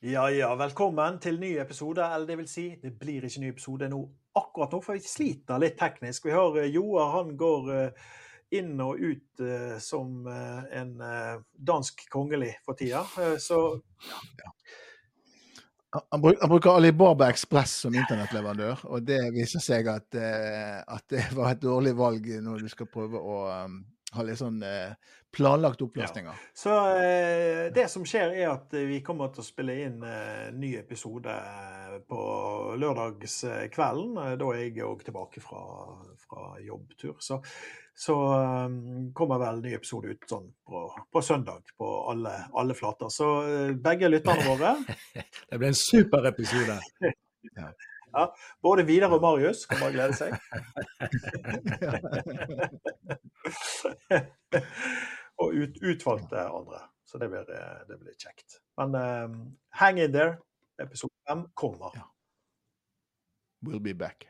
Ja, ja, velkommen til ny episode. Eller det vil si, det blir ikke ny episode nå akkurat nå, for vi sliter litt teknisk. Vi har uh, Joar, han går uh, inn og ut uh, som en dansk kongelig for tida. så ja. Han, bruker Alibaba Ekspress som internettleverandør, og det viser seg at, at, det var et dårlig valg når du skal prøve å um, ha litt sånn eh, planlagt oppløsninger. Ja. Så eh, det som skjer, er at vi kommer til å spille inn eh, ny episode eh, på lørdagskvelden. Eh, da er jeg òg tilbake fra, fra jobbtur. Så, så um, kommer vel ny episode ut sånn på, på søndag på alle, alle, flater. Så begge lytterne våre Det blir en super episode. ja. Ja, både Vidar og Marius kan bare glede seg. og ut, utvalgte andre. Så det blir, det blir kjekt. Men um, hang in there. Episode fem kommer. We'll be back.